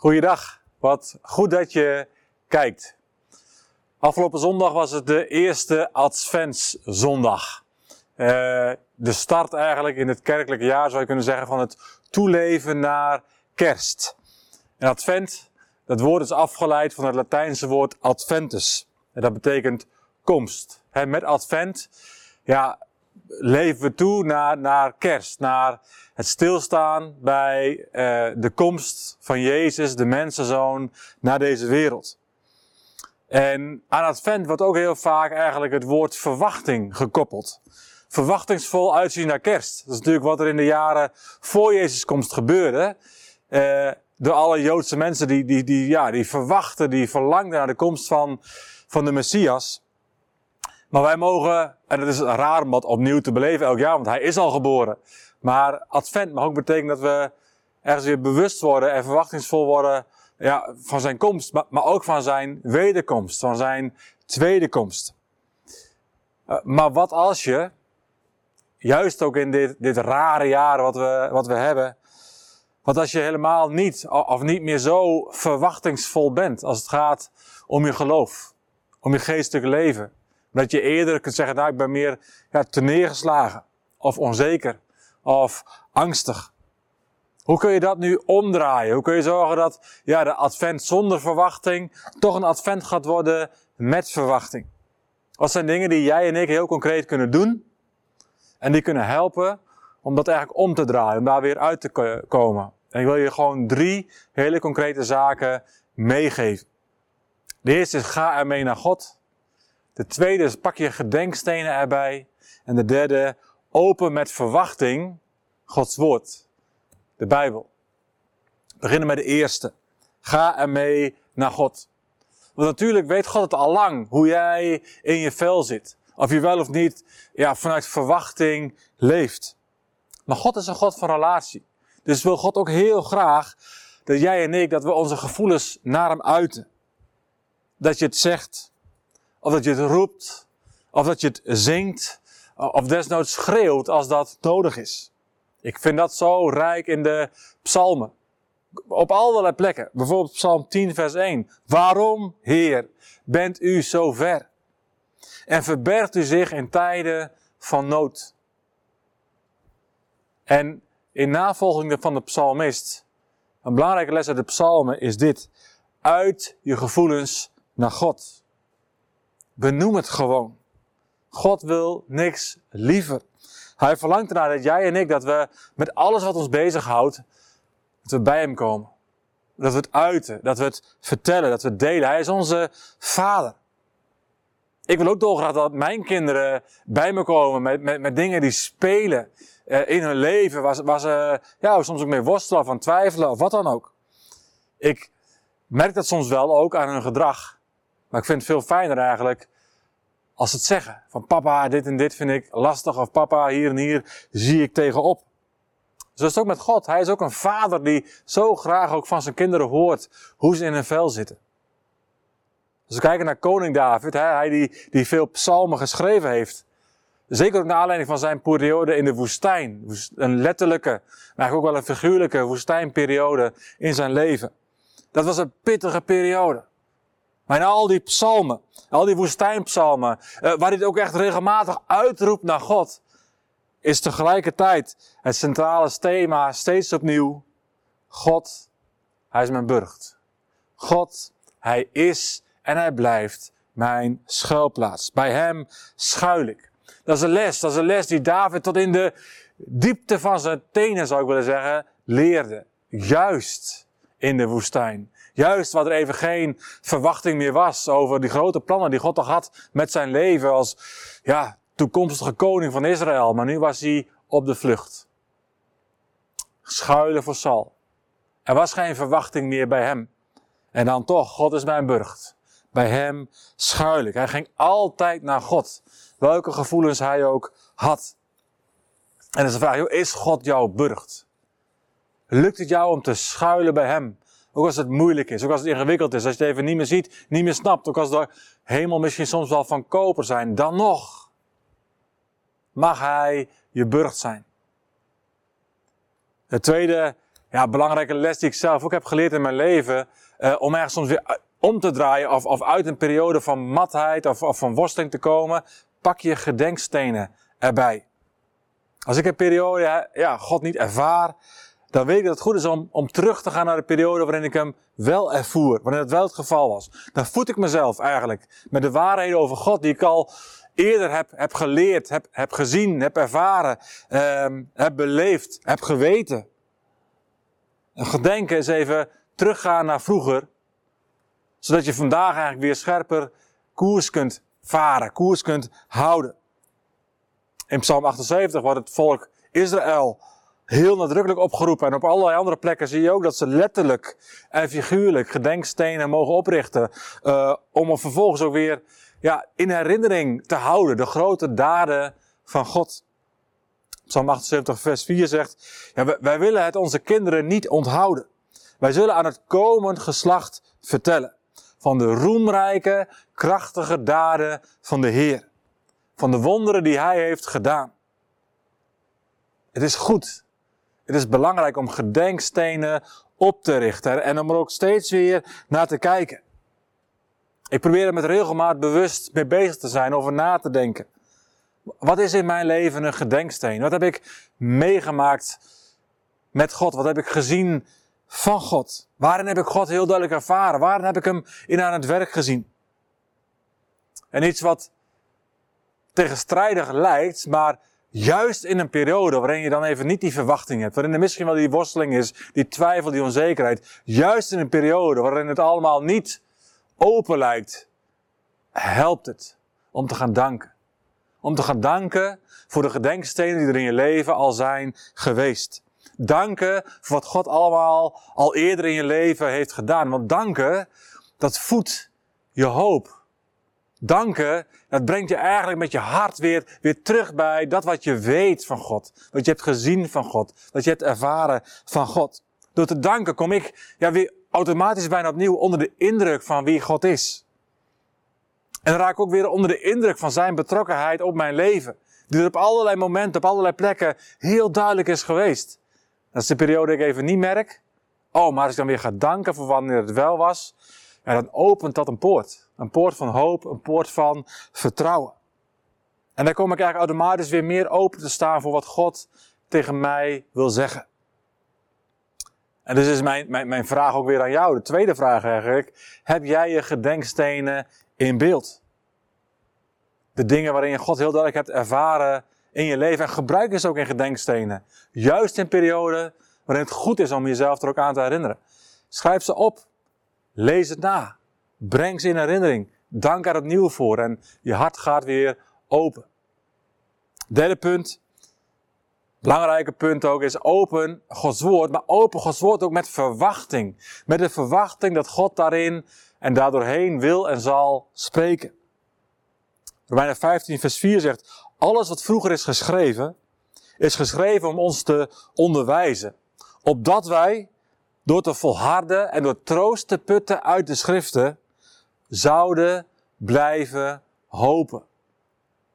Goeiedag, wat goed dat je kijkt. Afgelopen zondag was het de eerste Adventszondag. Uh, de start eigenlijk in het kerkelijke jaar zou je kunnen zeggen van het toeleven naar kerst. En Advent, dat woord is afgeleid van het Latijnse woord Adventus. En dat betekent komst. He, met Advent, ja, leven we toe naar, naar kerst, naar het stilstaan bij uh, de komst van Jezus, de mensenzoon, naar deze wereld. En aan Advent wordt ook heel vaak eigenlijk het woord verwachting gekoppeld. Verwachtingsvol uitzien naar kerst. Dat is natuurlijk wat er in de jaren voor Jezus komst gebeurde. Uh, door alle Joodse mensen die, die, die, ja, die verwachten, die verlangden naar de komst van, van de Messias. Maar wij mogen, en het is raar om dat opnieuw te beleven elk jaar, want hij is al geboren. Maar advent mag ook betekenen dat we ergens weer bewust worden en verwachtingsvol worden ja, van zijn komst, maar, maar ook van zijn wederkomst, van zijn tweede komst. Uh, maar wat als je, juist ook in dit, dit rare jaar wat we, wat we hebben, wat als je helemaal niet, of niet meer zo verwachtingsvol bent als het gaat om je geloof, om je geestelijk leven. Dat je eerder kunt zeggen, nou ik ben meer ja, te neergeslagen of onzeker of angstig. Hoe kun je dat nu omdraaien? Hoe kun je zorgen dat ja, de advent zonder verwachting toch een advent gaat worden met verwachting? Wat zijn dingen die jij en ik heel concreet kunnen doen en die kunnen helpen om dat eigenlijk om te draaien, om daar weer uit te komen? En ik wil je gewoon drie hele concrete zaken meegeven. De eerste is ga ermee naar God. De tweede is pak je gedenkstenen erbij. En de derde, open met verwachting Gods woord. De Bijbel. We beginnen met de eerste. Ga ermee naar God. Want natuurlijk weet God het al lang hoe jij in je vel zit. Of je wel of niet ja, vanuit verwachting leeft. Maar God is een God van relatie. Dus wil God ook heel graag dat jij en ik, dat we onze gevoelens naar hem uiten. Dat je het zegt. Of dat je het roept. Of dat je het zingt. Of desnoods schreeuwt als dat nodig is. Ik vind dat zo rijk in de psalmen. Op allerlei plekken. Bijvoorbeeld Psalm 10, vers 1. Waarom, Heer, bent u zo ver? En verbergt u zich in tijden van nood? En in navolging van de psalmist, een belangrijke les uit de psalmen is dit. Uit je gevoelens naar God. Benoem het gewoon. God wil niks liever. Hij verlangt ernaar dat jij en ik, dat we met alles wat ons bezighoudt, dat we bij hem komen. Dat we het uiten, dat we het vertellen, dat we het delen. Hij is onze vader. Ik wil ook dolgraag dat mijn kinderen bij me komen met, met, met dingen die spelen uh, in hun leven, waar ze, ja, soms ook mee worstelen aan twijfelen of wat dan ook. Ik merk dat soms wel ook aan hun gedrag. Maar ik vind het veel fijner eigenlijk als ze het zeggen. Van papa, dit en dit vind ik lastig. Of papa, hier en hier zie ik tegenop. Zo is het ook met God. Hij is ook een vader die zo graag ook van zijn kinderen hoort hoe ze in hun vel zitten. Als we kijken naar koning David, hij die, die veel psalmen geschreven heeft. Zeker ook naar aanleiding van zijn periode in de woestijn. Een letterlijke, maar eigenlijk ook wel een figuurlijke woestijnperiode in zijn leven. Dat was een pittige periode. Maar in al die psalmen, al die woestijnpsalmen, uh, waar hij ook echt regelmatig uitroept naar God, is tegelijkertijd het centrale thema steeds opnieuw. God, hij is mijn burcht. God, hij is en hij blijft mijn schuilplaats. Bij hem schuil ik. Dat is een les, dat is een les die David tot in de diepte van zijn tenen, zou ik willen zeggen, leerde. Juist in de woestijn. Juist waar er even geen verwachting meer was over die grote plannen die God toch had met zijn leven als ja, toekomstige koning van Israël. Maar nu was hij op de vlucht. Schuilen voor Sal. Er was geen verwachting meer bij hem. En dan toch, God is mijn burcht. Bij hem schuil ik. Hij ging altijd naar God. Welke gevoelens hij ook had. En dan is de vraag, is God jouw burcht? Lukt het jou om te schuilen bij hem? Ook als het moeilijk is, ook als het ingewikkeld is, als je het even niet meer ziet, niet meer snapt, ook als de hemel misschien soms wel van koper zijn, dan nog mag hij je burcht zijn. De tweede ja, belangrijke les die ik zelf ook heb geleerd in mijn leven. Uh, om ergens soms weer om te draaien of, of uit een periode van matheid of, of van worsteling te komen. Pak je gedenkstenen erbij. Als ik een periode, ja, God niet ervaar, dan weet ik dat het goed is om, om terug te gaan naar de periode waarin ik hem wel ervoer. Wanneer het wel het geval was. Dan voed ik mezelf eigenlijk met de waarheden over God die ik al eerder heb, heb geleerd, heb, heb gezien, heb ervaren, um, heb beleefd, heb geweten. En gedenken is even teruggaan naar vroeger, zodat je vandaag eigenlijk weer scherper koers kunt varen, koers kunt houden. In Psalm 78 wordt het volk Israël heel nadrukkelijk opgeroepen. En op allerlei andere plekken zie je ook dat ze letterlijk en figuurlijk gedenkstenen mogen oprichten. Uh, om er vervolgens ook weer ja, in herinnering te houden. De grote daden van God. Psalm 78 vers 4 zegt, ja, wij, wij willen het onze kinderen niet onthouden. Wij zullen aan het komend geslacht vertellen. Van de roemrijke, krachtige daden van de Heer. Van de wonderen die Hij heeft gedaan. Het is goed het is belangrijk om gedenkstenen op te richten en om er ook steeds weer naar te kijken. Ik probeer er met regelmaat bewust mee bezig te zijn, over na te denken. Wat is in mijn leven een gedenksteen? Wat heb ik meegemaakt met God? Wat heb ik gezien van God? Waarin heb ik God heel duidelijk ervaren? Waarin heb ik hem in aan het werk gezien? En iets wat tegenstrijdig lijkt, maar Juist in een periode waarin je dan even niet die verwachting hebt, waarin er misschien wel die worsteling is, die twijfel, die onzekerheid. Juist in een periode waarin het allemaal niet open lijkt, helpt het om te gaan danken. Om te gaan danken voor de gedenkstenen die er in je leven al zijn geweest. Danken voor wat God allemaal al eerder in je leven heeft gedaan. Want danken, dat voedt je hoop. Danken, dat brengt je eigenlijk met je hart weer, weer terug bij dat wat je weet van God. Wat je hebt gezien van God. Wat je hebt ervaren van God. Door te danken kom ik ja, weer automatisch bijna opnieuw onder de indruk van wie God is. En raak ik ook weer onder de indruk van zijn betrokkenheid op mijn leven. Die er op allerlei momenten, op allerlei plekken heel duidelijk is geweest. Dat is de periode die ik even niet merk. Oh, maar als ik dan weer ga danken voor wanneer het wel was, en dan opent dat een poort. Een poort van hoop, een poort van vertrouwen. En dan kom ik eigenlijk automatisch weer meer open te staan voor wat God tegen mij wil zeggen. En dus is mijn, mijn, mijn vraag ook weer aan jou, de tweede vraag eigenlijk. Heb jij je gedenkstenen in beeld? De dingen waarin je God heel duidelijk hebt ervaren in je leven. En gebruik ze ook in gedenkstenen. Juist in perioden waarin het goed is om jezelf er ook aan te herinneren. Schrijf ze op. Lees het na. Breng ze in herinnering. Dank er opnieuw voor en je hart gaat weer open. Derde punt. Belangrijke punt ook is open Gods woord, maar open Gods woord ook met verwachting. Met de verwachting dat God daarin en daardoorheen wil en zal spreken. Romeinen 15 vers 4 zegt, alles wat vroeger is geschreven, is geschreven om ons te onderwijzen. Opdat wij, door te volharden en door troost te putten uit de schriften, zouden blijven hopen.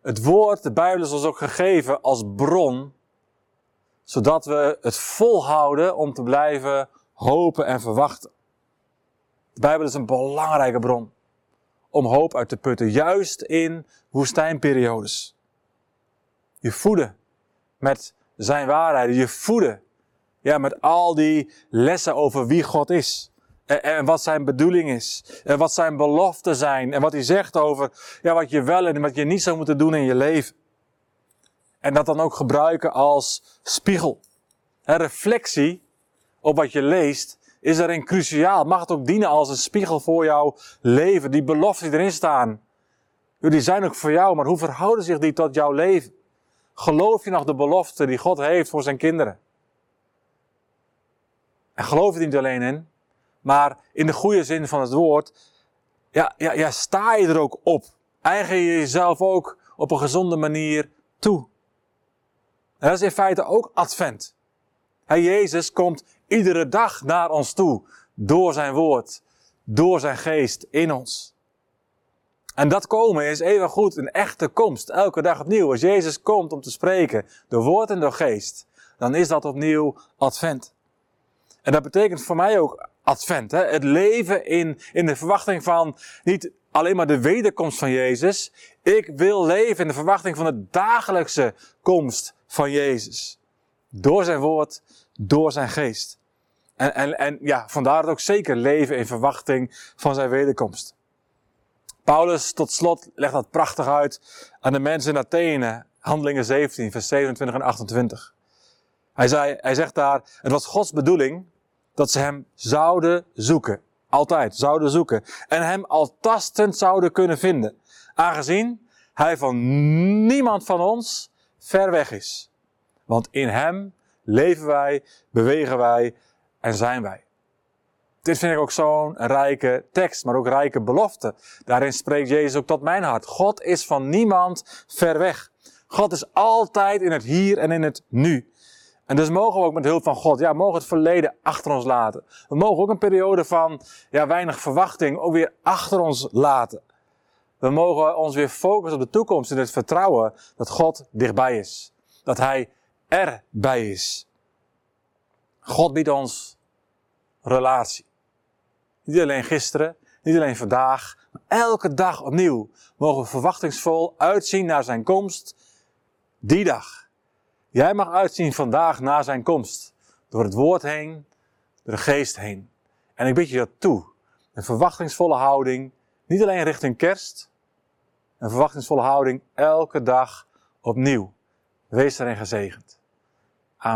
Het woord, de Bijbel is ons ook gegeven als bron, zodat we het volhouden om te blijven hopen en verwachten. De Bijbel is een belangrijke bron om hoop uit te putten, juist in woestijnperiodes. Je voeden met zijn waarheden, je voeden ja, met al die lessen over wie God is. En, wat zijn bedoeling is. En wat zijn beloften zijn. En wat hij zegt over ja, wat je wel en wat je niet zou moeten doen in je leven. En dat dan ook gebruiken als spiegel. Reflectie op wat je leest is daarin cruciaal. Mag het ook dienen als een spiegel voor jouw leven. Die beloften die erin staan. Die zijn ook voor jou, maar hoe verhouden zich die tot jouw leven? Geloof je nog de belofte die God heeft voor zijn kinderen? En geloof er niet alleen in, maar in de goede zin van het woord, ja, ja, ja, sta je er ook op. Eigen je jezelf ook op een gezonde manier toe. En dat is in feite ook advent. Hij Jezus komt iedere dag naar ons toe. Door zijn woord. Door zijn geest in ons. En dat komen is even goed een echte komst. Elke dag opnieuw. Als Jezus komt om te spreken. Door woord en door geest. Dan is dat opnieuw advent. En dat betekent voor mij ook advent. Hè? Het leven in, in de verwachting van niet alleen maar de wederkomst van Jezus. Ik wil leven in de verwachting van de dagelijkse komst van Jezus. Door zijn woord, door zijn geest. En, en, en ja, vandaar het ook zeker leven in verwachting van zijn wederkomst. Paulus tot slot legt dat prachtig uit aan de mensen in Athene, handelingen 17, vers 27 en 28. Hij, zei, hij zegt daar, het was Gods bedoeling dat ze hem zouden zoeken. Altijd zouden zoeken. En hem al tastend zouden kunnen vinden. Aangezien hij van niemand van ons ver weg is. Want in hem leven wij, bewegen wij en zijn wij. Dit vind ik ook zo'n rijke tekst, maar ook rijke belofte. Daarin spreekt Jezus ook tot mijn hart. God is van niemand ver weg. God is altijd in het hier en in het nu. En dus mogen we ook met hulp van God, ja, mogen het verleden achter ons laten. We mogen ook een periode van ja, weinig verwachting ook weer achter ons laten. We mogen ons weer focussen op de toekomst in het vertrouwen dat God dichtbij is. Dat Hij erbij is. God biedt ons relatie. Niet alleen gisteren, niet alleen vandaag, maar elke dag opnieuw mogen we verwachtingsvol uitzien naar zijn komst. Die dag. Jij mag uitzien vandaag naar zijn komst. Door het woord heen, door de geest heen. En ik bid je dat toe. Een verwachtingsvolle houding, niet alleen richting kerst, een verwachtingsvolle houding elke dag opnieuw. Wees erin gezegend.